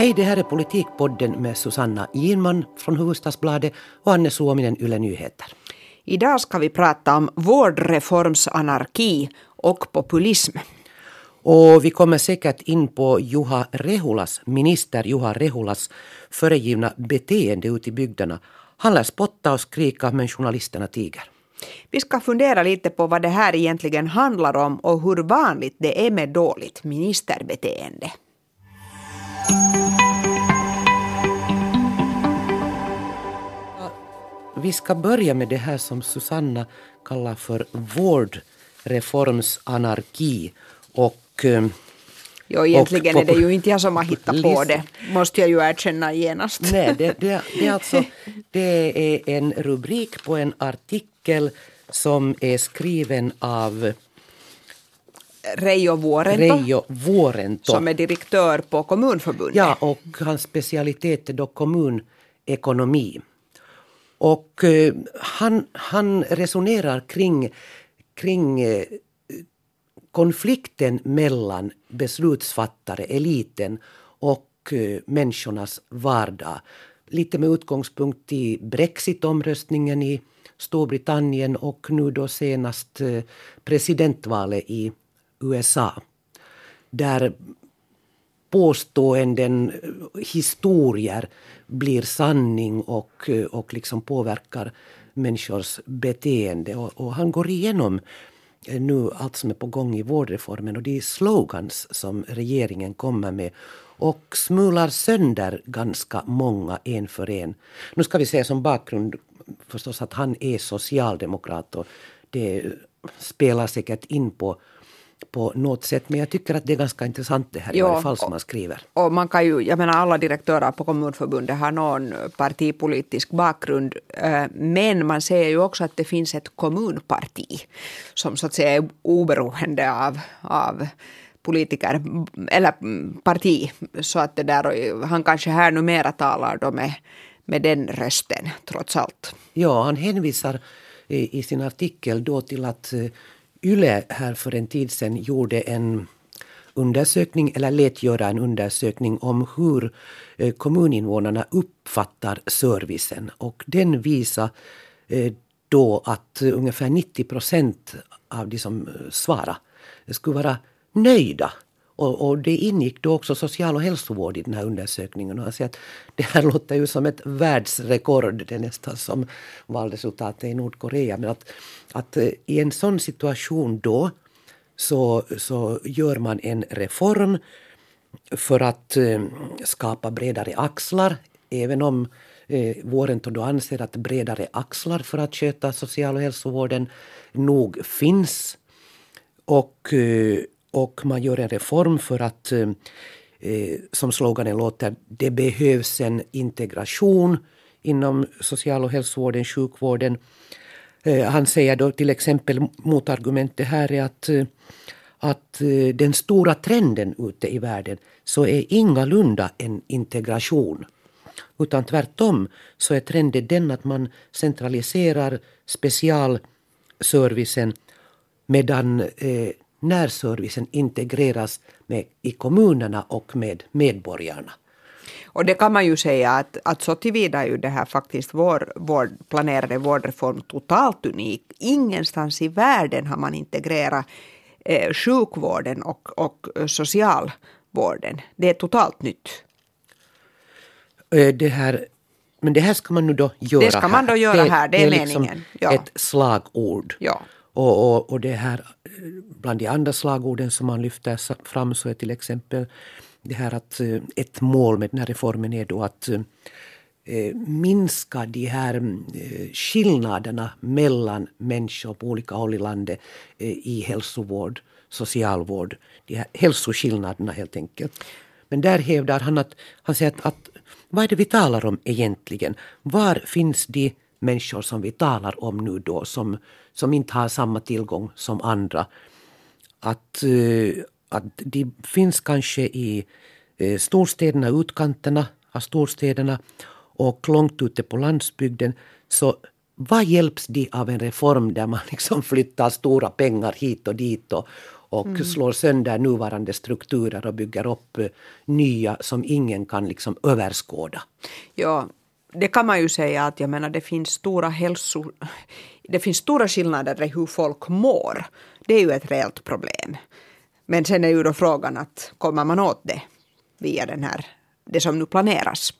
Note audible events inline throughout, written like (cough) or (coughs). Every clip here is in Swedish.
Hej, det här är Politikpodden med Susanna Ginman från Hufvudstadsbladet och Anne Suominen, Yle Nyheter. Idag ska vi prata om vårdreformsanarki och populism. Och vi kommer säkert in på Juha Rehulas, minister Juha Rehulas föregivna beteende ute i bygderna. Han lär spotta och skrika men journalisterna tiger. Vi ska fundera lite på vad det här egentligen handlar om och hur vanligt det är med dåligt ministerbeteende. Vi ska börja med det här som Susanna kallar för vårdreformsanarki. Och, eh, Jo, egentligen och, är det ju inte jag som har hittat på det, måste jag ju erkänna genast. Nej, det, det, det, alltså, (laughs) det är en rubrik på en artikel som är skriven av Reijo Vuorento, Reijo Vuorento som är direktör på Kommunförbundet. Ja, och hans specialitet är då kommunekonomi. Och eh, han, han resonerar kring, kring eh, konflikten mellan beslutsfattare, eliten och eh, människornas vardag. Lite med utgångspunkt i Brexitomröstningen i Storbritannien och nu då senast eh, presidentvalet i USA. Där påståenden, eh, historier blir sanning och, eh, och liksom påverkar människors beteende. Och, och, han går igenom nu allt som är på gång i vårdreformen och de slogans som regeringen kommer med och smular sönder ganska många en för en. Nu ska vi se som bakgrund förstås att han är socialdemokrat och det spelar säkert in på på något sätt. Men jag tycker att det är ganska intressant det här jo, i varje fall som man skriver. Och man kan ju, jag menar alla direktörer på Kommunförbundet har någon partipolitisk bakgrund. Eh, men man ser ju också att det finns ett kommunparti som så att säga är oberoende av, av politiker eller parti. Så att det där, han kanske här numera talar då med, med den rösten trots allt. Ja, han hänvisar eh, i sin artikel då till att eh, Yle här för en tid sedan gjorde en undersökning, eller lät göra en undersökning om hur eh, kommuninvånarna uppfattar servicen. Och den visar då att ungefär 90 procent av de som svarar svarade skulle vara nöjda och, och, det ingick då också social och hälsovård i den här undersökningen. Och han säger att det här låter ju som ett världsrekord. Det är nästan som valresultatet i Nordkorea. Men att, att eh, i en sån situation då så, så gör man en reform för att eh, skapa bredare axlar. Även om eh, Vårento då anser att bredare axlar för att sköta social och hälsovården nog finns. Och eh, och man gör en reform för att, eh, eh, som sloganen låter, det behövs en integration inom social och hälsovården, sjukvården. Eh, han säger då till exempel motargumentet här är att, eh, att eh, den stora trenden ute i världen så är ingalunda en integration. Utan tvärtom så är trenden den att man centraliserar specialservicen medan eh, närservicen integreras med, i kommunerna och med medborgarna. Och det kan man ju säga att, att så tillvida är ju det här faktiskt vår, vår planerade vårdreform totalt unik. Ingenstans i världen har man integrerat eh, sjukvården och, och socialvården. Det är totalt nytt. Eh, det här, men det här ska man nu då göra Det ska man då göra här, det, det är, liksom meningen. Ja. ett slagord. Ja. Och, och, och det här, eh, bland de andra slagorden som man lyfter fram så är till exempel det här att eh, ett mål med den här reformen är då att eh, eh, minska de här eh, skillnaderna mellan människor på olika håll i landet i hälsovård, socialvård. De här hälsoskillnaderna helt enkelt. Men där hävdar han att, han säger att, att vad är det vi talar om egentligen? Var finns de människor som vi talar om nu då som, som inte har samma tillgång som andra. Att, uh, att de finns kanske i uh, storstäderna, utkanterna av storstäderna och långt ute på landsbygden. Så vad hjälps de av en reform där man liksom flyttar stora pengar hit och dit och, och mm. slår sönder nuvarande strukturer och bygger upp uh, nya som ingen kan liksom överskåda? Ja, det kan man ju säga att jag menar det finns stora hälso... Det finns stora skillnader i hur folk mår. Det är ju ett reellt problem. Men sen är ju då frågan att kommer man åt det via den här, det som nu planeras?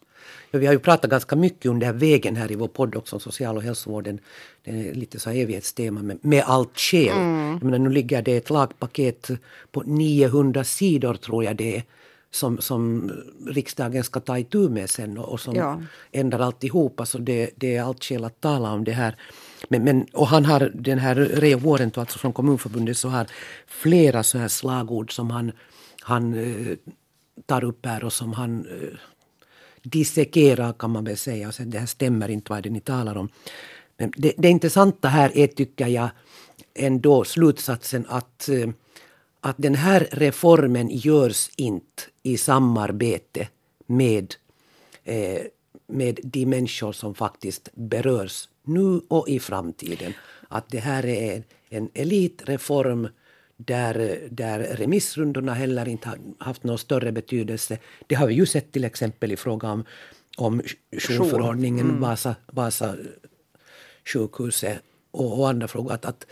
Ja, vi har ju pratat ganska mycket under vägen här i vår podd också om social och hälsovården. Det är lite så evighetstema med, med allt skäl. Mm. Jag menar, nu ligger det ett lagpaket på 900 sidor tror jag det är som, som riksdagen ska ta itu med sen och, och som ja. ändrar alltihopa. Så det, det är allt skäl att tala om det här. Men, men, och han har den här Reo Vuorento, alltså från Kommunförbundet, så har flera så här slagord som han, han eh, tar upp här och som han eh, dissekerar kan man väl säga. Och sen, det här stämmer inte vad det ni talar om. Men det, det intressanta här är tycker jag ändå slutsatsen att eh, att den här reformen görs inte i samarbete med, eh, med de människor som faktiskt berörs nu och i framtiden. Att det här är en elitreform där, där remissrundorna heller inte har haft någon större betydelse. Det har vi ju sett till exempel i fråga om, om jourförordningen, mm. Vasa, Vasa sjukhuset och, och andra frågor. Att, att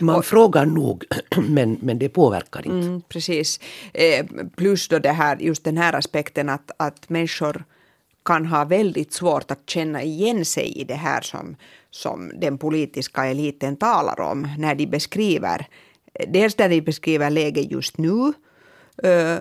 man och, frågar nog, (clears throat) men, men det påverkar inte. Mm, precis. Eh, plus då det här, just den här aspekten att, att människor kan ha väldigt svårt att känna igen sig i det här som, som den politiska eliten talar om när de beskriver dels när de beskriver läget just nu eh,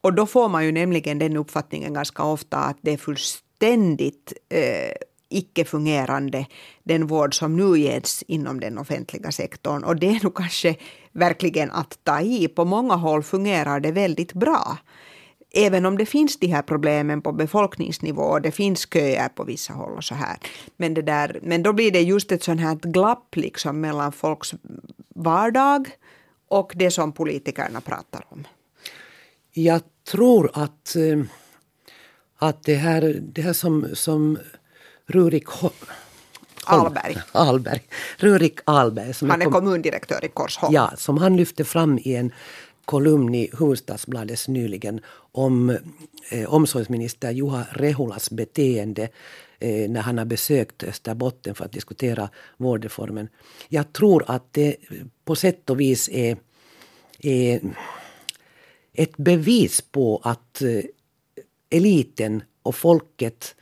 och då får man ju nämligen den uppfattningen ganska ofta att det är fullständigt eh, icke-fungerande den vård som nu ges inom den offentliga sektorn. Och det är nog kanske verkligen att ta i. På många håll fungerar det väldigt bra. Även om det finns de här problemen på befolkningsnivå och det finns köer på vissa håll och så här. Men, det där, men då blir det just ett sånt här glapp liksom mellan folks vardag och det som politikerna pratar om. Jag tror att, eh, att det här, det här som, som Rurik Ho Alberg. Alberg. Rurik Alberg. Som han är kom, kommundirektör i Korsholm. Ja, som han lyfte fram i en kolumn i Hufvudstadsbladet nyligen om eh, omsorgsminister Juha Rehulas beteende eh, när han har besökt Österbotten för att diskutera vårdreformen. Jag tror att det på sätt och vis är, är ett bevis på att eh, eliten och folket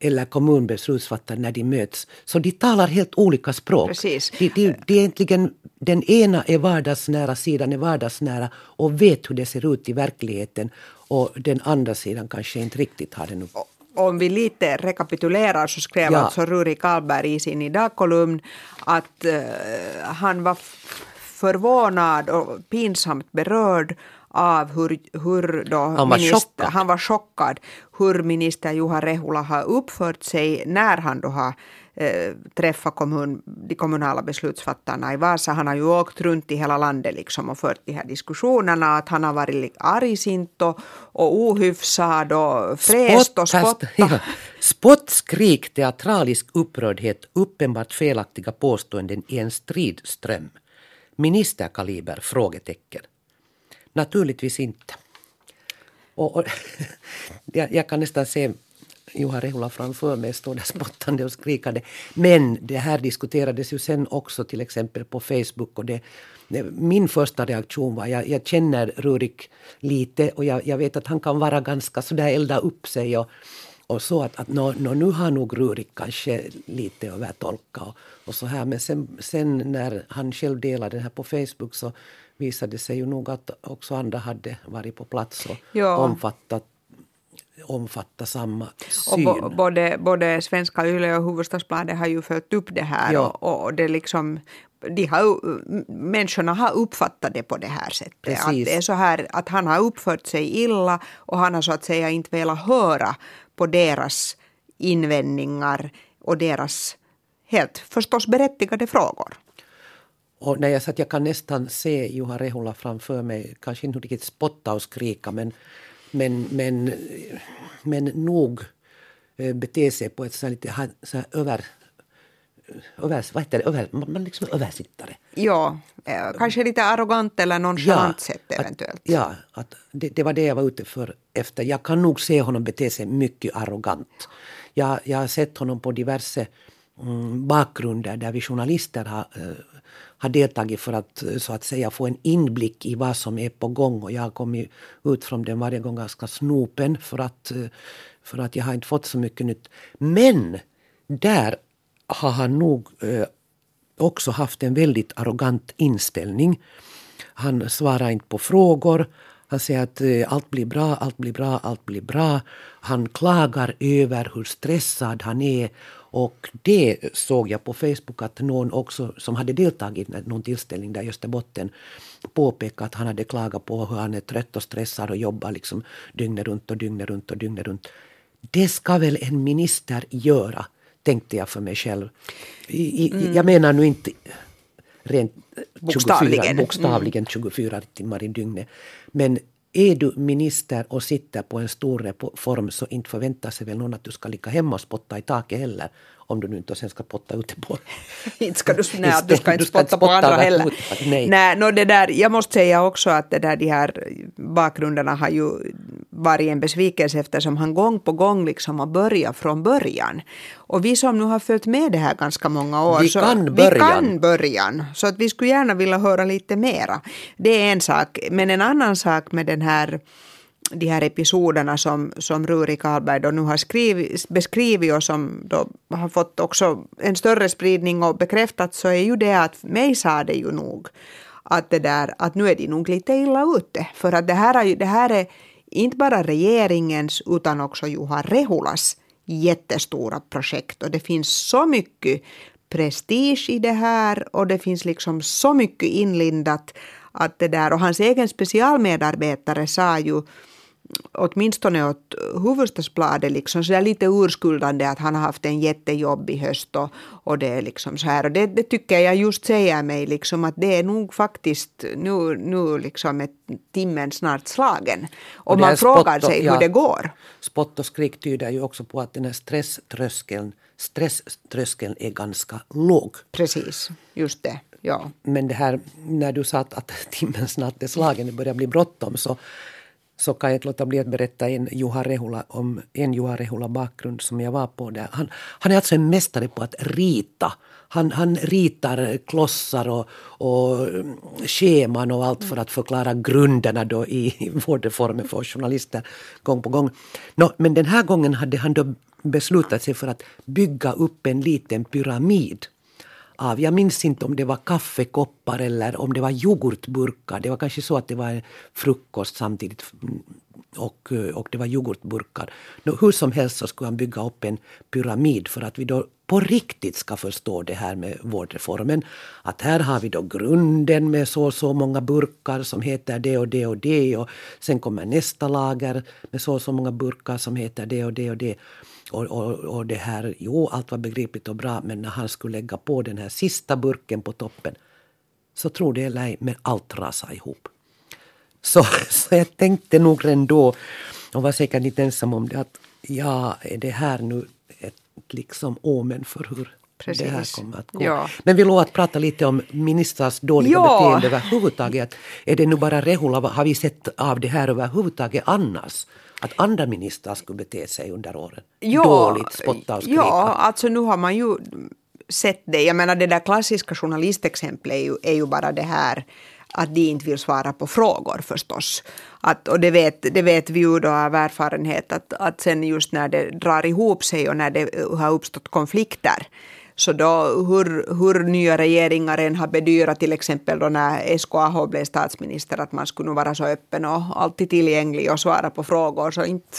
eller kommunbeslutsfattare när de möts. Så de talar helt olika språk. Precis. De, de, de egentligen, den ena är vardagsnära, sidan är vardagsnära och vet hur det ser ut i verkligheten. Och den andra sidan kanske inte riktigt har den upp om vi lite rekapitulerar så skrev ja. alltså Ruri Karlberg i sin idag-kolumn att uh, han var förvånad och pinsamt berörd av hur, hur då han, var minister, han var chockad hur minister Juha Rehula har uppfört sig när han då har eh, träffat kommun, de kommunala beslutsfattarna i Vasa. Han har ju åkt runt i hela landet liksom och fört de här diskussionerna. Att han har varit argsint och, och ohyfsad och fräst och spottat. (laughs) Ja. Spottskrik, teatralisk upprördhet, uppenbart felaktiga påståenden i en stridström. Ministerkaliber? Frågetecken. Naturligtvis inte. Och, och (laughs) jag, jag, kan nästan se Juha Rehula framför mig stå där spottande och skrikande. Men det här diskuterades ju sen också till exempel på Facebook. Och det, det min första reaktion var, jag, jag känner Rurik lite och jag, jag, vet att han kan vara ganska sådär elda upp sig. Och, och så att, att no, no, nu har nog Rurik kanske lite övertolkat och, och så här. Men sen, sen när han själv delade det här på Facebook så visade sig ju nog att också andra hade varit på plats och ja. omfattat omfatta samma syn. Och både, både Svenska Yle och Hufvudstadsbladet har ju följt upp det här. Ja. Och, och, det liksom, de har, människorna har uppfattat det på det här sättet. Att det är så här att han har uppfört sig illa och han har så att säga inte velat höra på deras invändningar och deras helt förstås berättigade frågor. Och när jag satt, jag kan nästan se Juha Rehula framför mig, kanske inte riktigt spotta och skrika men, men, men, men nog eh, bete sig på ett så här lite så här över, över, vad heter det, över, man liksom översittare. Ja, eh, kanske lite arrogant eller nonchalant sätt att- eventuellt. Ja, att det, det var det jag var ute för efter. Jag kan nog se honom bete sig mycket arrogant. Jag, jag har sett honom på diverse mm, bakgrunder där vi journalister har, eh, har deltagit för att eh, så att säga få en inblick i vad som är på gång. Och jag har kommit ut från den varje gång ganska snopen för att, eh, för att jag har inte fått så mycket nytt. Men där har han nog eh, också haft en väldigt arrogant inställning. Han svarar inte på frågor. Han säger att eh, allt blir bra, allt blir bra, allt blir bra. Han klagar över hur stressad han är. Och det såg jag på Facebook att någon också som hade deltagit i någon tillställning där i Österbotten påpekade att han hade klagat på hur han är trött och stressad och jobbar liksom dygnet runt och dygnet runt och dygnet runt. Det ska väl en minister göra, tänkte jag för mig själv. I, i, Jag menar nu inte rent 24, Bokstavligen. bokstavligen 24 timmar i dygnet. Men är du minister och sitter på en stor reform så inte förväntar sig väl någon att du ska ligga hemma och spotta i taket heller. Om du nu inte sen ska spotta ute på... (laughs) inte ska du, (laughs) nej, du ska inte spotta på spotta andra heller. nej. Nej, no, det där, jag måste säga också att det där, de här bakgrunderna har ju varit en besvikelse eftersom han gång på gång liksom har börjat från början. Och vi som nu har följt med det här ganska många år, Vi så kan vi början. kan början. Så att vi skulle gärna vilja höra lite mera. Det är en sak. Men en annan sak med den här de här episoderna som, som Ruri Karlberg då nu har skrivit, beskrivit och som då har fått också en större spridning och bekräftat så är ju det att mig sa det ju nog att, det där, att nu är de nog lite illa ute. För att det här, är, det här är inte bara regeringens utan också Juha Rehulas jättestora projekt. Och det finns så mycket prestige i det här och det finns liksom så mycket inlindat att det där. Och hans egen specialmedarbetare sa ju åtminstone åt Hufvudstadsbladet liksom så där lite urskuldande att han har haft en jättejobbig höst och, och det är liksom så här och det, det tycker jag just säger mig liksom att det är nog faktiskt nu, nu liksom är timmen snart slagen och, här man frågar och- sig ja. hur det går. Spott och skrik tyder ju också på att den här stresströskeln, stresströskeln är ganska låg. Precis, just det. Ja. Men det här när du sa att, att timmen snart är slagen, det börjar bli bråttom så, så kan jag inte låta bli att berätta en Juha Rehula, om en Juha Rehula bakgrund som jag var på där. Han, han är alltså en mästare på att rita. Han, han ritar klossar och, och mm, scheman och allt för att förklara grunderna då i (laughs) vårdreformen för journalister gång på gång. No, men den här gången hade han då beslutat sig för att bygga upp en liten pyramid av, jag minns inte om det var kaffekoppar eller om det var yoghurtburkar. Det var kanske så att det var frukost samtidigt mm, och, och det var yoghurtburkar. Nå, hur som helst så skulle han bygga upp en pyramid för att vi då på riktigt ska förstå det här med vårdreformen. Att här har vi då grunden med så och så många burkar som heter det och det och det och sen kommer nästa lager med så och så många burkar som heter det och det och det. Och, och, och det här, jo, allt var begripligt och bra, men när han skulle lägga på den här sista burken på toppen så tror det eller ej, men allt rasade ihop. Så, (laughs) så jag tänkte nog ändå, och var säkert inte ensam om det, att ja, är det här nu ett liksom omen för hur det här Precis. kommer att gå. Ja. Men vi lovar att prata lite om ministrars dåliga Ja. beteende överhuvudtaget. Är det nu bara Rehula, har vi sett av det här överhuvudtaget annars? Att andra ministrar skulle bete sig under åren? Dåligt, spotta och skrika? Ja, alltså nu har man ju sett det. Jag menar det där klassiska journalistexemplet är ju, är ju bara det här att de inte vill svara på frågor förstås. Att, och det vet, det vet vi ju då av erfarenhet att, att sen just när det drar ihop sig och när det har uppstått konflikter så då hur, hur nya regeringar än har bedyrat till exempel då när SKAH blev statsminister att man skulle vara så öppen och alltid tillgänglig och svara på frågor så inte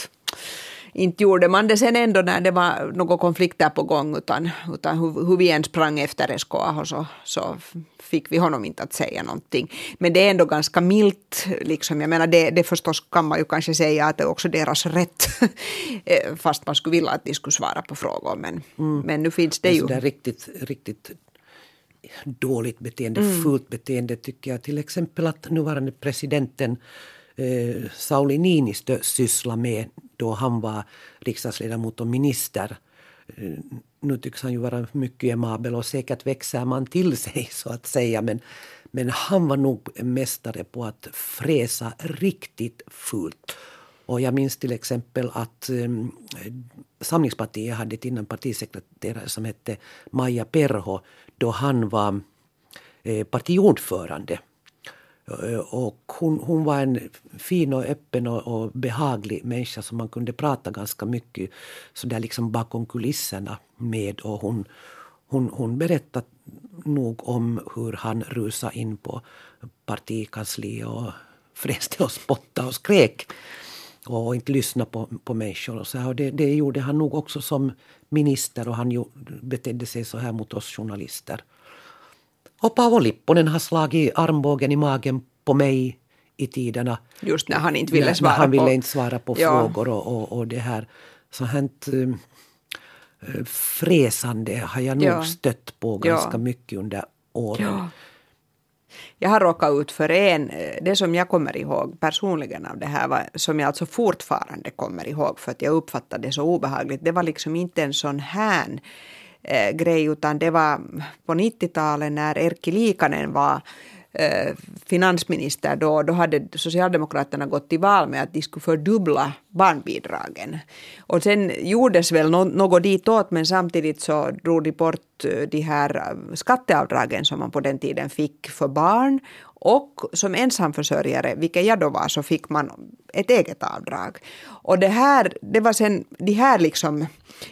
inte gjorde man det sen ändå när det var några konflikter på gång utan, utan hur, hur vi än sprang efter SKAH så, så fick vi honom inte att säga någonting. Men det är ändå ganska milt. Liksom. Jag menar det, det förstås kan man ju kanske säga att det är också deras rätt. (laughs) Eh, Fast man skulle vilja att de skulle svara på frågor. Men, men nu finns det Det ju. sådär riktigt, riktigt dåligt beteende, Mm. fult beteende tycker jag. Till exempel att nuvarande presidenten eh, Sauli Niinistö sysslar med då han var riksdagsledamot och minister. Eh, nu tycks han ju vara mycket emabel och säkert växer man till sig så att säga. Men, men han var nog mästare på att fräsa riktigt fult. Och jag minns till exempel att um, Samlingspartiet hade ett innan partisekreterare som hette Maja Perho då han var eh, partiordförande. Eh, och hon, hon var en fin och öppen och, och, behaglig människa som man kunde prata ganska mycket så där liksom bakom kulisserna med. Och hon, hon, hon berättade nog om hur han rusade in på partikansliet och (laughs) fräste och spottade och skrek och inte lyssnade på, på människor. Och så här. Och det, det gjorde han nog också som minister och han betedde sig så här mot oss journalister. Och Paavo Lipponen har slagit armbågen i magen på mig i tiderna. Just när han inte ville svara när han ville på... inte svara på ja. frågor och, och, och, det här. Så hänt uh, fräsande har jag nog ja. stött på ganska ja. mycket under åren. Ja. Jag har råkat ut för en, det som jag kommer ihåg personligen av det här, var, som jag alltså fortfarande kommer ihåg för att jag uppfattade det så obehagligt, det var liksom inte en sån här eh, grej utan det var på 90-talet när Erkki Liikanen var eh, finansminister då, då hade Socialdemokraterna gått till val med att de skulle fördubbla barnbidragen. Och sen gjordes väl något ditåt men samtidigt så drog de bort eh, de här eh, skatteavdragen som man på den tiden fick för barn och som ensamförsörjare, vilket jag då var, så fick man ett eget avdrag. Och det här, det var sen, det här liksom,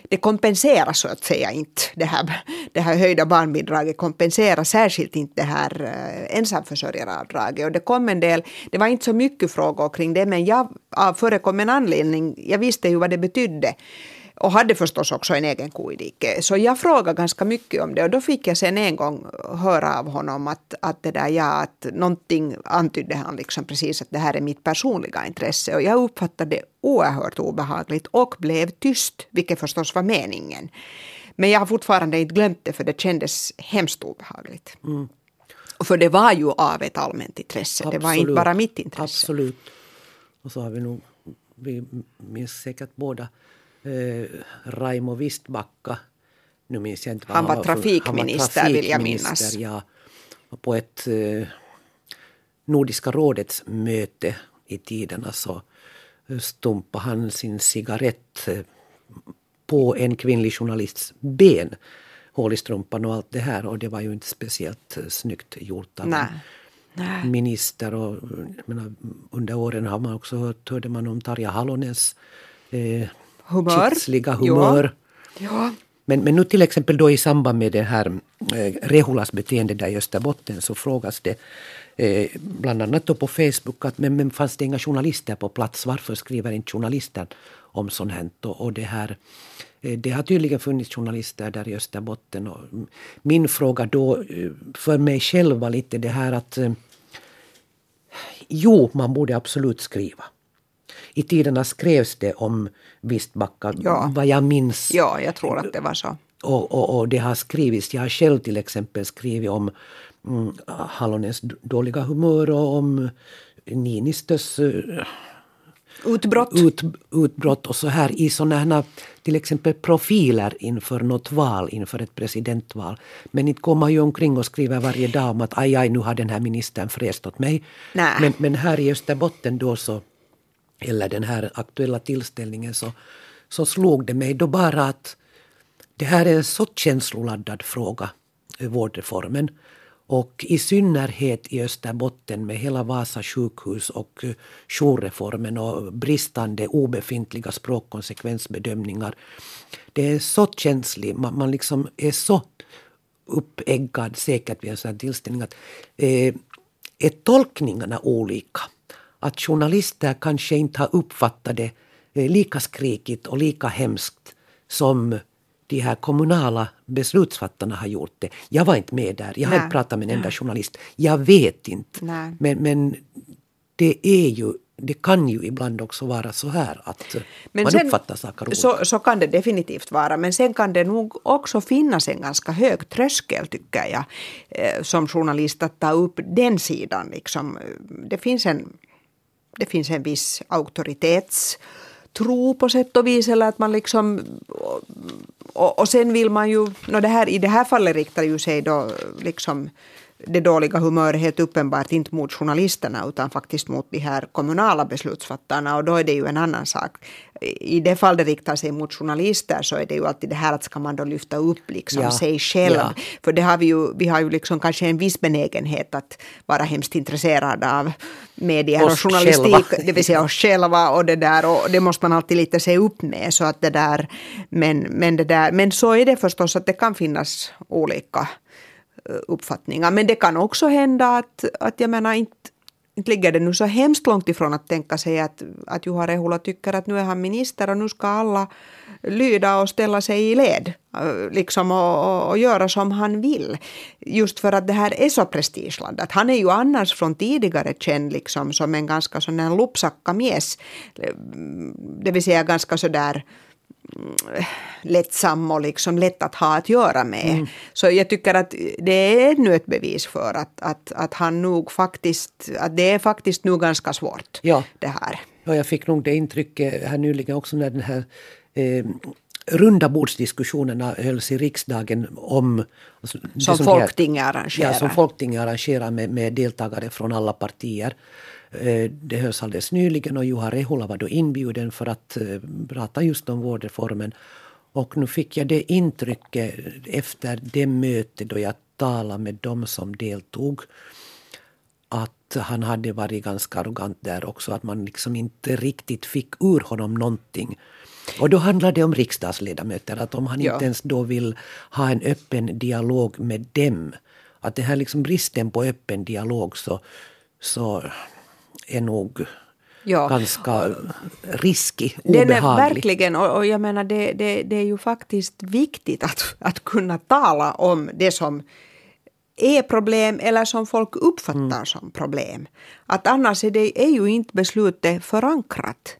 det kompenserar så att säga inte, det här, det här höjda barnbidraget kompenserar särskilt inte det här eh, ensamförsörjaravdraget. Och det kom en del, det var inte så mycket frågor kring det, men jag förekom en annan anledning, jag visste ju vad det betydde och hade förstås också en egen ko i diket. Så jag frågade ganska mycket om det och då fick jag sen en gång höra av honom att, att det där ja, att någonting antydde han liksom precis att det här är mitt personliga intresse och jag uppfattade det oerhört obehagligt och blev tyst, vilket förstås var meningen. Men jag har fortfarande inte glömt det för det kändes hemskt obehagligt. Mm. För det var ju av ett allmänt intresse, Absolut. det var inte bara mitt intresse. Absolut. Och så har vi nog, vi minns säkert båda eh, Raimo Vistbacka. Nu minns jag inte han, var trafikminister, han var trafikminister vill jag minnas. Ja, på ett eh, Nordiska rådets möte i tiderna så stumpade han sin cigarett eh, på en kvinnlig journalists ben. Hål i strumpan och allt det här och det var ju inte speciellt eh, snyggt gjort av Nej. minister. Och, menar, under åren har man också hört, hörde man om Tarja Halonens eh, humör. kitsliga humör. Ja. ja. Men, men nu till exempel då i samband med det här eh, Rehulas beteende där i Österbotten så frågas det eh, bland annat då på Facebook att men, men fanns det inga journalister på plats? Varför skriver inte journalister om sånt här? Och, och det här eh, det har tydligen funnits journalister där i Österbotten. Och min fråga då eh, för mig själv var lite det här att eh, jo, man borde absolut skriva i tiderna skrevs det om Vistbacka, ja. vad jag minns. Ja, jag tror att det var så. Och, och, och det har skrivits, jag har själv till exempel skrivit om mm, Hallonens dåliga humör och om Niinistös uh, utbrott. Ut, utbrott och så här i sådana till exempel profiler inför något val, inför ett presidentval. Men inte går man ju omkring och skriver varje dag om att aj, aj, nu har den här ministern fräst åt mig. Men, men här i Österbotten då så eller den här aktuella tillställningen så, så slog det mig då bara att det här är en så känsloladdad fråga, vårdreformen. Och i synnerhet i Österbotten med hela Vasa sjukhus och eh, jourreformen och bristande obefintliga språkkonsekvensbedömningar. Det är så känsligt, man, man liksom är så uppeggad säkert vid en sån här tillställning att eh, är tolkningarna olika att journalister kanske inte har uppfattat det eh, lika skrikigt och lika hemskt som de här kommunala beslutsfattarna har gjort det. Jag var inte med där, jag har inte pratat med en enda journalist. Jag vet inte. Men, men det är ju det kan ju ibland också vara så här att men man sen, uppfattar saker olika. Så, så kan det definitivt vara, men sen kan det nog också finnas en ganska hög tröskel tycker jag eh, som journalist att ta upp den sidan. Liksom. Det finns en det finns en viss auktoritets tro på sätt och vis eller att man liksom och, och sen vill man ju, no det här, i det här fallet riktar ju sig då liksom det dåliga humöret helt uppenbart inte mot journalisterna utan faktiskt mot de här kommunala beslutsfattarna och då är det ju en annan sak. I det fall det riktar sig mot journalister så är det ju alltid det här att ska man då lyfta upp liksom ja. sig själv. Ja. För det har vi ju, vi har ju liksom kanske en viss benägenhet att vara hemskt intresserade av medier och journalistik, själva. (laughs) det vill säga oss själva och det där och det måste man alltid lite se upp med så att det där men, men det där men så är det förstås att det kan finnas olika Eh, uppfattningar. Men det kan också hända att, att jag menar inte inte ligger det nu så hemskt långt ifrån att tänka sig att, att Juha Rehula tycker att nu är han minister och nu ska alla lyda och ställa sig i led eh, liksom och, och, och, göra som han vill. Just för att det här är så prestigeladdat. Han är ju annars från tidigare känd liksom som en ganska sån här lopsacka mies. Eh, det vill säga ganska sådär lättsam och liksom lätt att ha att göra med. Mm. Så jag tycker att det är ännu ett bevis för att, att, att han nog faktiskt, att det är faktiskt nu ganska svårt ja. det här. Ja, jag fick nog det intrycket här nyligen också när den här eh, runda bordsdiskussionerna hölls i riksdagen om... Alltså, som, som Folktinget arrangerar. Ja, som Folktinget arrangerar med, med deltagare från alla partier. Eh, det hölls alldeles nyligen och Juha Rehula var då inbjuden för att eh, prata just om vårdreformen. Och nu fick jag det intrycket efter det mötet då jag talade med dem som deltog att han hade varit ganska arrogant där också, att man liksom inte riktigt fick ur honom någonting. Och då handlar det om riksdagsledamöter, att om han ja. inte ens då vill ha en öppen dialog med dem, att det här liksom bristen på öppen dialog så, så är nog ja. ganska riskig, obehaglig. Den är verkligen, och, jag menar det, det, det, är ju faktiskt viktigt att, att kunna tala om det som är problem eller som folk uppfattar mm. som problem. Att annars är, det, är ju inte beslutet förankrat.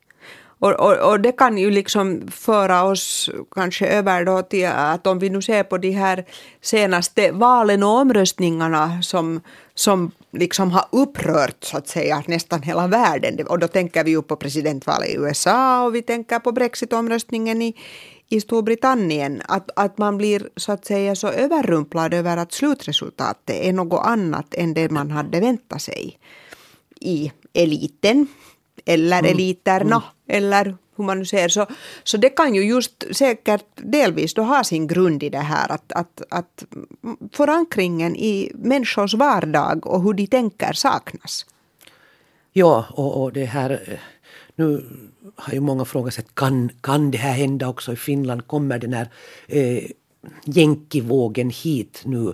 Och, och, och, det kan ju liksom föra oss kanske över då till att om vi nu ser på de här senaste valen och omröstningarna som, som liksom har upprört så att säga nästan hela världen. Och då tänker vi ju på presidentvalet i USA och vi tänker på brexitomröstningen i, i Storbritannien. Att, att man blir så att säga så överrumplad över att slutresultatet är något annat än det man hade väntat sig i eliten eller mm. eliterna mm. eller hur man nu säger. Så, så det kan ju just säkert delvis då ha sin grund i det här att, att, att förankringen i människors vardag och hur de tänker saknas. Ja, och, och det här nu har ju många frågat sig, kan, kan det här hända också i Finland? Kommer den här eh, jänkivågen hit nu?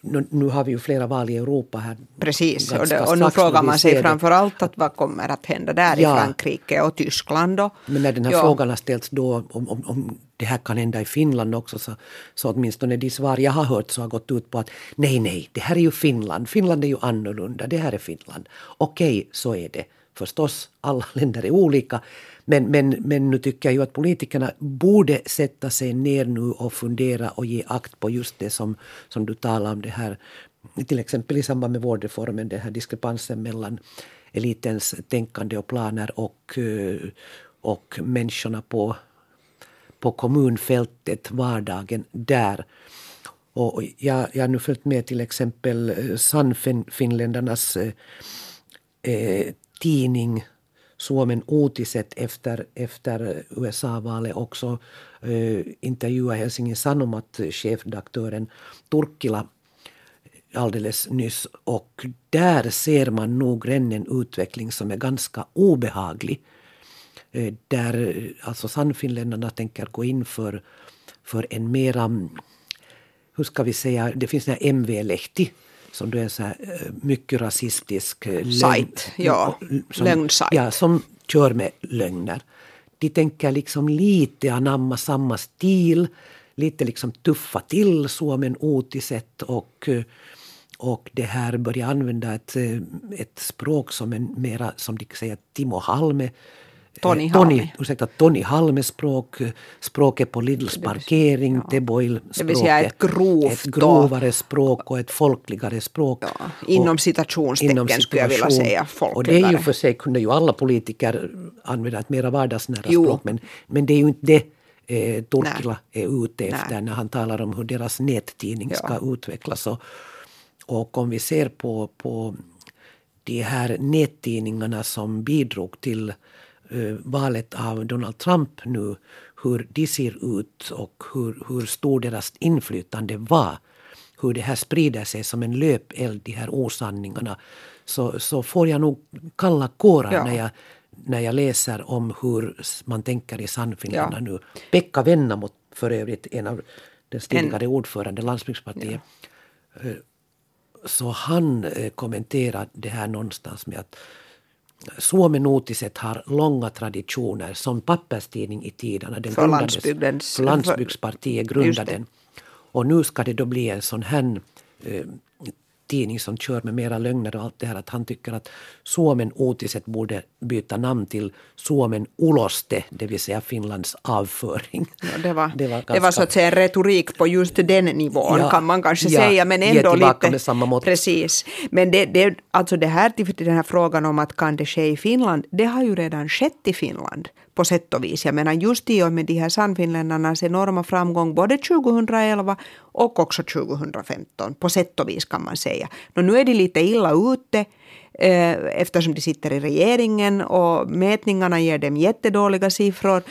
Nu, nu, har vi ju flera val i Europa här. Precis, och, det, och nu frågar man sig framför allt att vad kommer att hända där ja. i Frankrike och Tyskland då? Men när den här ja. frågan har ställts då om, om, om det här kan hända i Finland också så, så åtminstone de svar jag har hört så har gått ut på att nej, nej, det här är ju Finland. Finland är ju annorlunda, det här är Finland. Okej, så är det. Förstås, alla (laughs) länder är olika. Men, men, men nu tycker jag ju att politikerna borde sätta sig ner nu och fundera och ge akt på just det som, som du talar om det här till exempel i samband med vårdreformen, den här diskrepansen mellan elitens tänkande och planer och, eh, och människorna på, på kommunfältet, vardagen där. Och jag, jag har nu följt med till exempel eh, Sannfinländarnas eh, eh, tidning Suomen Uutiset efter, efter USA-valet också eh, intervjua Helsingin Sanomat chefredaktören Turkkila alldeles nyss och där ser man nog redan en utveckling som är ganska obehaglig. Eh, där eh, alltså Sannfinländarna tänker gå in för, för en mera, mm, hur ska vi säga, det finns en MV-lehti som då är så här, eh, mycket rasistisk eh, sajt, ja, lögnsajt. Ja, som kör med lögner. De tänker liksom lite anamma samma stil, lite liksom tuffa till Suomen Uutiset och eh, och det här börja använda ett, ett språk som är mera, som de säger, Timo Halme Tony Halme. Tony, ursäkta, Tony Halme språk, språket på Lidls parkering, ja. Teboil språket. Det vill säga ett grovt. Ett grovare språk och ett folkligare språk. Ja, inom citationstecken inom skulle jag vilja säga folkligare. Och det är ju för sig kunde ju alla politiker använda ett mera vardagsnära Jo. språk. Men, men det är ju inte det eh, Torkkila är ute Nej. efter när han talar om hur deras nättidning Ja. ska utvecklas. Och, och om vi ser på, på de här nättidningarna som bidrog till eh, valet av Donald Trump nu, hur de ser ut och hur, hur stor deras inflytande var, hur det här sprider sig som en löpeld, de här osanningarna, så, så får jag nog kalla kårar Ja. när, jag, när jag läser om hur man tänker i Sannfinländarna Ja. nu. Pekka Vennamo, för övrigt en av den tidigare ordförande landsbygdspartiet, så han eh, kommenterar det här någonstans med att Suomen Uutiset har långa traditioner som papperstidning i tiderna. Den För landsbygdens- för landsbygdspartiet grundade den. Och nu ska det då bli en sån här eh, tidning som kör med mera lögner och allt det här att han tycker att Suomen Uutiset borde byta namn till Suomen Uloste, det vill säga Finlands avföring. Ja, det, var, det, var ganska- så att säga retorik på just den nivån Ja, kan man kanske ja, säga, men ändå lite... med samma mått. Precis. Men det, det, alltså det här, den här frågan om att kan det ske i Finland, det har ju redan skett i Finland på sätt och vis. Jag menar just i och med de här Sannfinländarnas enorma framgång både 2011 och också 2015, på sätt och vis kan man säga. Och nu är de lite illa ute eh, eftersom de sitter i regeringen och mätningarna ger dem jättedåliga siffror.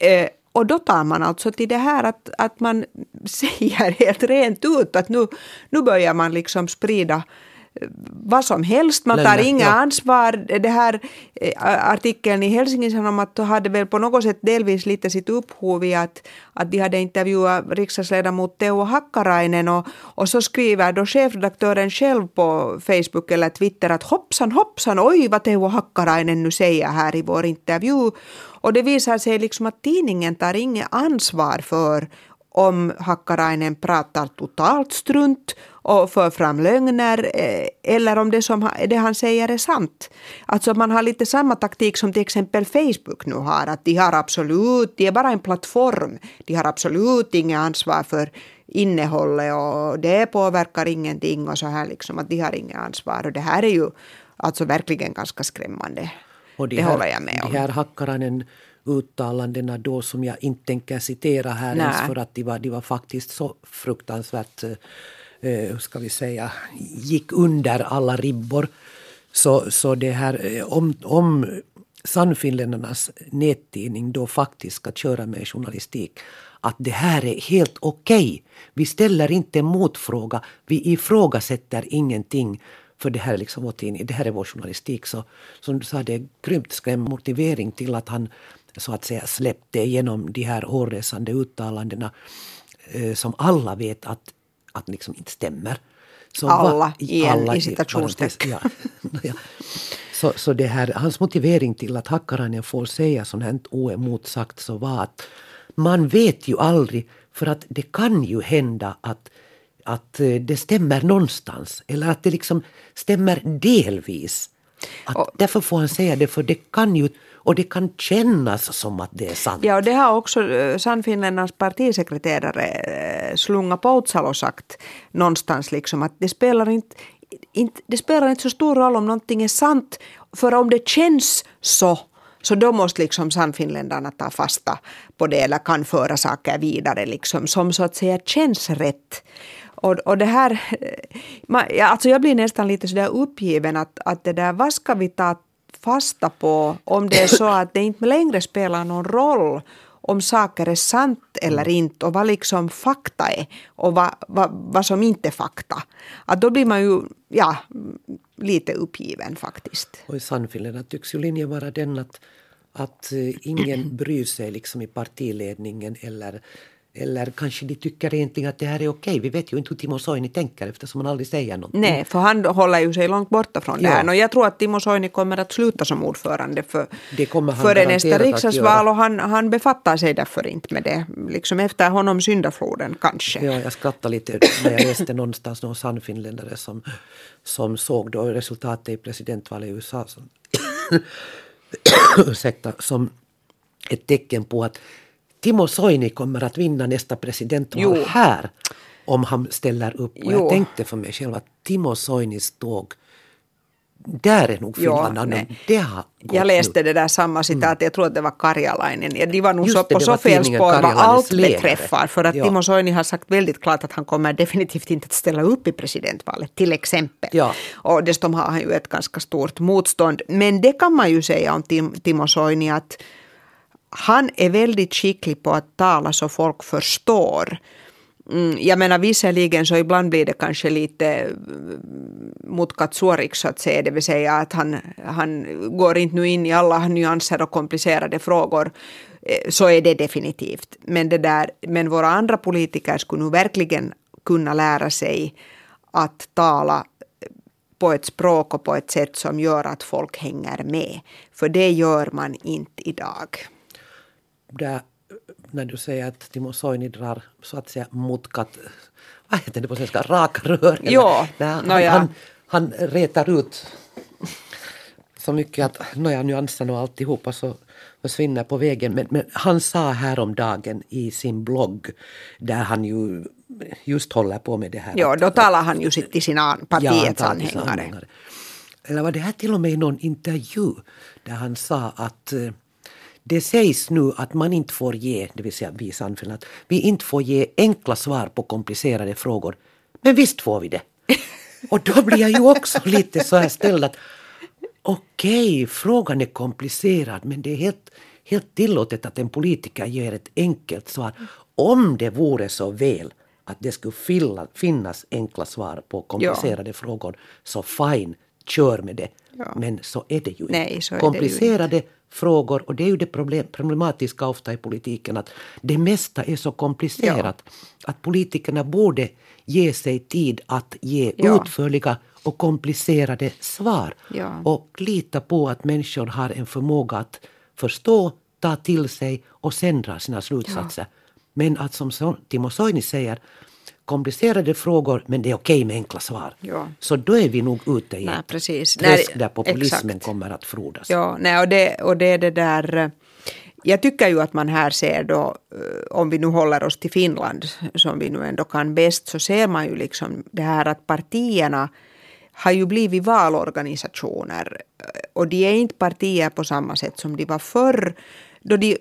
Eh, och då tar man alltså till det här att, att man (laughs) säger helt rent ut att nu, nu börjar man liksom sprida eh, vad som helst, man tar inga ja. ansvar. Det här eh, artikeln i Helsingin Sanomat hade väl på något sätt delvis lite sitt upphov i att, att de hade intervjuat riksdagsledamot Teuvo Hakkarainen och, och så skriver då chefredaktören själv på Facebook eller Twitter att hoppsan hoppsan, oj vad Teuvo Hakkarainen nu säger här i vår intervju. Och det visar sig liksom att tidningen tar inget ansvar för om Hakkarainen pratar totalt strunt och för fram lögner eh, eller om det som det han säger är sant. Alltså man har lite samma taktik som till exempel Facebook nu har, att de har absolut, de är bara en plattform, de har absolut inget ansvar för innehållet och det påverkar ingenting och så här liksom att de har inget ansvar och det här är ju alltså verkligen ganska skrämmande. Och det här, håller jag med om. De här Hakkarainen uttalandena då som jag inte tänker citera här Nej. ens för att de var, de var faktiskt så fruktansvärt, eh, eh, ska vi säga, gick under alla ribbor. Så, så det här, eh, om, om Sannfinländarnas nättidning då faktiskt ska köra med journalistik att det här är helt okej. Vi ställer inte en motfråga, vi ifrågasätter ingenting. För det här är liksom vår tidning, det här är vår journalistik. Så som du sa, det är grymt skräm motivering till att han så att säga släppte igenom de här hårresande uttalandena eh, som alla vet att, att liksom inte stämmer. Så Alla, igen, i i citationstecken. Ja, (laughs) ja. Så, så det här, hans motivering till att Hakkarainen får säga sånt här oemotsagt så var att man vet ju aldrig för att det kan ju hända att, att eh, det stämmer någonstans eller att det liksom stämmer delvis. Att därför får han säga det för det kan ju och det kan kännas som att det är sant. Ja, och det har också eh, Sannfinländarnas partisekreterare eh, Slunga Poutsalo sagt någonstans liksom att det spelar inte, inte, det spelar inte så stor roll om någonting är sant för om det känns så så då måste liksom Sannfinländarna ta fasta på det eller kan föra saker vidare liksom som så att säga känns rätt. Och, och det här, eh, man, ja, alltså jag blir nästan lite sådär uppgiven att, att det där, vad ska vi ta fasta på om det är så (coughs) att det inte längre spelar någon roll om saker är sant eller inte och vad liksom fakta är och vad, vad, vad som inte är fakta. Att då blir man ju ja, lite uppgiven faktiskt. Och i Sannfinländarna tycks ju linjen vara den att, att eh, ingen (coughs) bryr sig liksom i partiledningen eller, eller kanske de tycker egentligen att det här är okej. Vi vet ju inte hur Timo Soini tänker eftersom han aldrig säger någonting. Nej, för han håller ju sig långt borta från det Ja. här. Och jag tror att Timo Soini kommer att sluta som ordförande för, Det kommer han före nästa riksdagsval och han, han befattar sig därför inte med det. Liksom efter honom syndafloden kanske. Ja, jag skrattade lite när jag läste någonstans någon sannfinländare som, som såg då resultatet i presidentvalet i USA som, (coughs) ursäkta, som ett tecken på att Timo Soini kommer att vinna nästa presidentval Jo. här om han ställer upp. Och Jo. jag tänkte för mig själv att Timo Soinis tåg där är nog Finland. Det har Jag läste nu. det där samma citat, jag tror att det var Karjalainen. Ja, de var nog så på så fel spår vad allt beträffar. För att Ja. Timo Soini har sagt väldigt klart att han kommer definitivt inte att ställa upp i presidentvalet, till exempel. Ja. Och dessutom har han ju ett ganska stort motstånd. Men det kan man ju säga om Tim, Timo Soini att han är väldigt skicklig på att tala så folk förstår. Mm, jag menar visserligen så ibland blir det kanske lite mm, mot Katsuorik så att säga, det vill säga att han, han går inte nu in i alla nyanser och komplicerade frågor. Eh, så är det definitivt. Men, det där, men våra andra politiker skulle nu verkligen kunna lära sig att tala eh, på ett språk och på ett sätt som gör att folk hänger med. För det gör man inte idag där, när du säger att Timo Soini drar så att säga motkat, vad heter det på svenska, raka rör? Ja, han, nåja. han, han retar ut så mycket att nåja, nyanserna och alltihopa så försvinner på vägen. Men, men han sa häromdagen i sin blogg, där han ju just håller på med det här. Ja, då talar han ju sitt till sina Ja, partiets till sina anhängare. Eller var det här till och med någon intervju där han sa att eh, det sägs nu att man inte får ge, det vill säga vi att vi inte får ge enkla svar på komplicerade frågor. Men visst får vi det. (laughs) Och då blir jag ju också lite så här ställd att okej, frågan är komplicerad men det är helt, helt tillåtet att en politiker ger ett enkelt svar. Om det vore så väl att det skulle fylla, finnas enkla svar på komplicerade frågor så fine, kör med det. Ja. Men så är det ju inte. Nej, så är det ju Komplicerade frågor, och det är ju det problem, problematiska ofta i politiken, att det mesta är så komplicerat att politikerna borde ge sig tid att ge Ja. utförliga och komplicerade svar. Ja. Och lita på att människor har en förmåga att förstå, ta till sig och sen dra sina slutsatser. Men att som Timo Soini säger, komplicerade frågor men det är okej med enkla svar. Ja. Så då är vi nog ute i Nej, ett precis. träsk Nej, där populismen exakt. kommer att frodas. Ja, nej, och, det, och det är det där... eh, Jag tycker ju att man här ser då, eh, om vi nu håller oss till Finland, som vi nu ändå kan bäst, så ser man ju liksom det här att partierna har ju blivit valorganisationer. eh, Och de är inte partier på samma sätt som de var förr, då de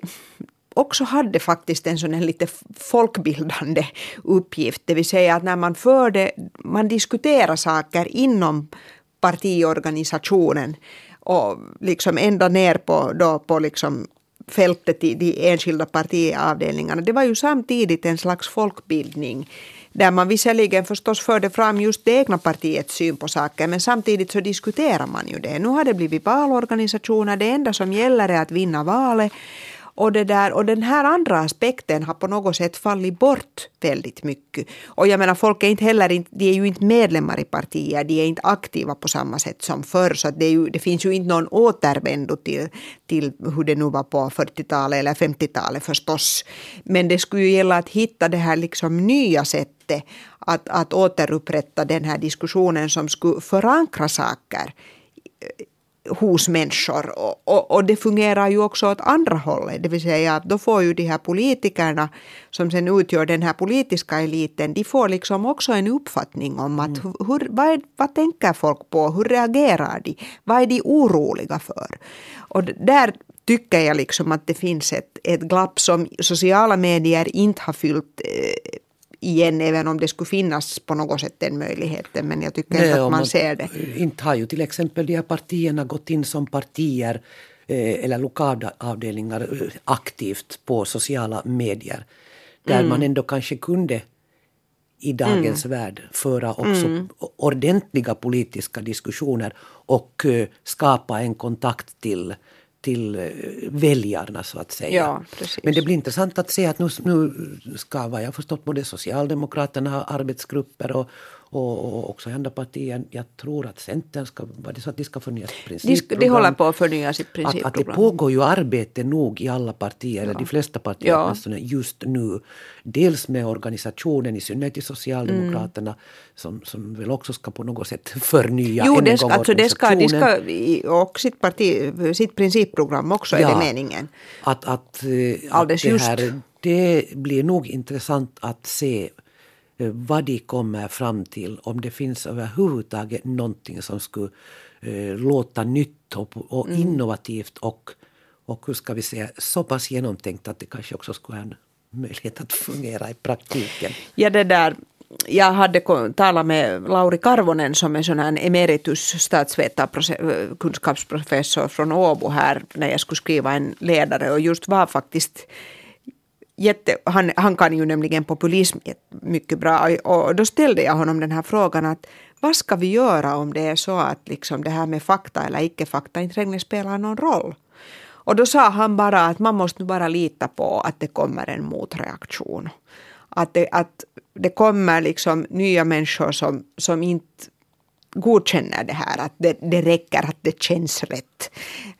också hade faktiskt en sån här lite folkbildande uppgift. Det vill säga att när man förde, man diskuterar saker inom partiorganisationen och liksom ända ner på, då på liksom fältet i de enskilda partiavdelningarna. Det var ju samtidigt en slags folkbildning där man visserligen förstås förde fram just det egna partiets syn på saker men samtidigt så diskuterar man ju det. Nu har det blivit valorganisationer, det enda som gäller är att vinna valet och, det där, och den här andra aspekten har på något sätt fallit bort väldigt mycket. Och jag menar folk är inte heller de är ju inte medlemmar i partier, de är inte aktiva på samma sätt som förr. Så det, ju, det finns ju inte någon återvändo till, till hur det nu var på 40-talet eller 50-talet förstås. Men det skulle ju gälla att hitta det här liksom nya sättet att, att återupprätta den här diskussionen som skulle förankra saker hos människor. Och, och, och det fungerar ju också åt andra hållet. Det vill säga att då får ju de här politikerna som sen utgör den här politiska eliten, de får liksom också en uppfattning om att hur, vad, vad tänker folk på, hur reagerar de, vad är de oroliga för? Och där tycker jag liksom att det finns ett, ett glapp som sociala medier inte har fyllt eh, igen, även om det skulle finnas på något sätt den möjligheten. Men jag tycker inte att om man ser det. Inte har ju till exempel de här partierna gått in som partier eh, eller lokalavdelningar eh, aktivt på sociala medier. Där Mm. man ändå kanske kunde i dagens värld föra också Mm. ordentliga politiska diskussioner och eh, skapa en kontakt till till eh, väljarna så att säga. Ja. Men det blir intressant att se att nu, nu ska vad jag har förstått både Socialdemokraterna ha arbetsgrupper och, och, och också andra partier. Jag tror att Centern ska, var det så att de ska förnya sitt De, principprogram? sk- de håller på att förnya sitt att, att det principprogram. pågår ju arbete nog i alla partier, eller de flesta partier Ja. åtminstone just nu. Dels med organisationen, i synnerhet i Socialdemokraterna, Mm. som, som väl också ska på något sätt förnya Jo, en det ska, gång alltså det ska, de ska, i- och sitt, parti, sitt principprogram också är det meningen. Att, att, eh, att det, just. här, det blir nog intressant att se vad de kommer fram till, om det finns överhuvudtaget någonting som skulle eh, låta nytt och, och mm. innovativt och, och hur ska vi säga, så pass genomtänkt att det kanske också skulle ha en möjlighet att fungera i praktiken. Ja, det där jag hade talat med Lauri Karvonen som är sån här emeritus statsvetarkunskapsprofessor från Åbo här när jag skulle skriva en ledare och just var faktiskt jätte, han, han kan ju nämligen populism mycket bra och då ställde jag honom den här frågan att vad ska vi göra om det är så att liksom det här med fakta eller icke-fakta inte längre spelar någon roll? Och då sa han bara att man måste bara lita på att det kommer en motreaktion. Att det, att det kommer liksom nya människor som, som inte godkänner det här, att det, det räcker att det känns rätt,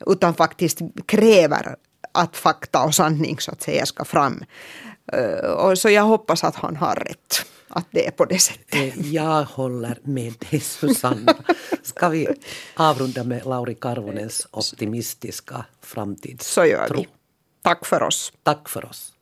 utan faktiskt kräver att fakta och sanning så att säga ska fram. Eh, och så jag hoppas att han har rätt, att det är på det sättet. Eh, jag håller med dig Susanna. Ska vi avrunda med Lauri Karvonens optimistiska framtidstro? Så gör vi. Tack för oss. Tack för oss.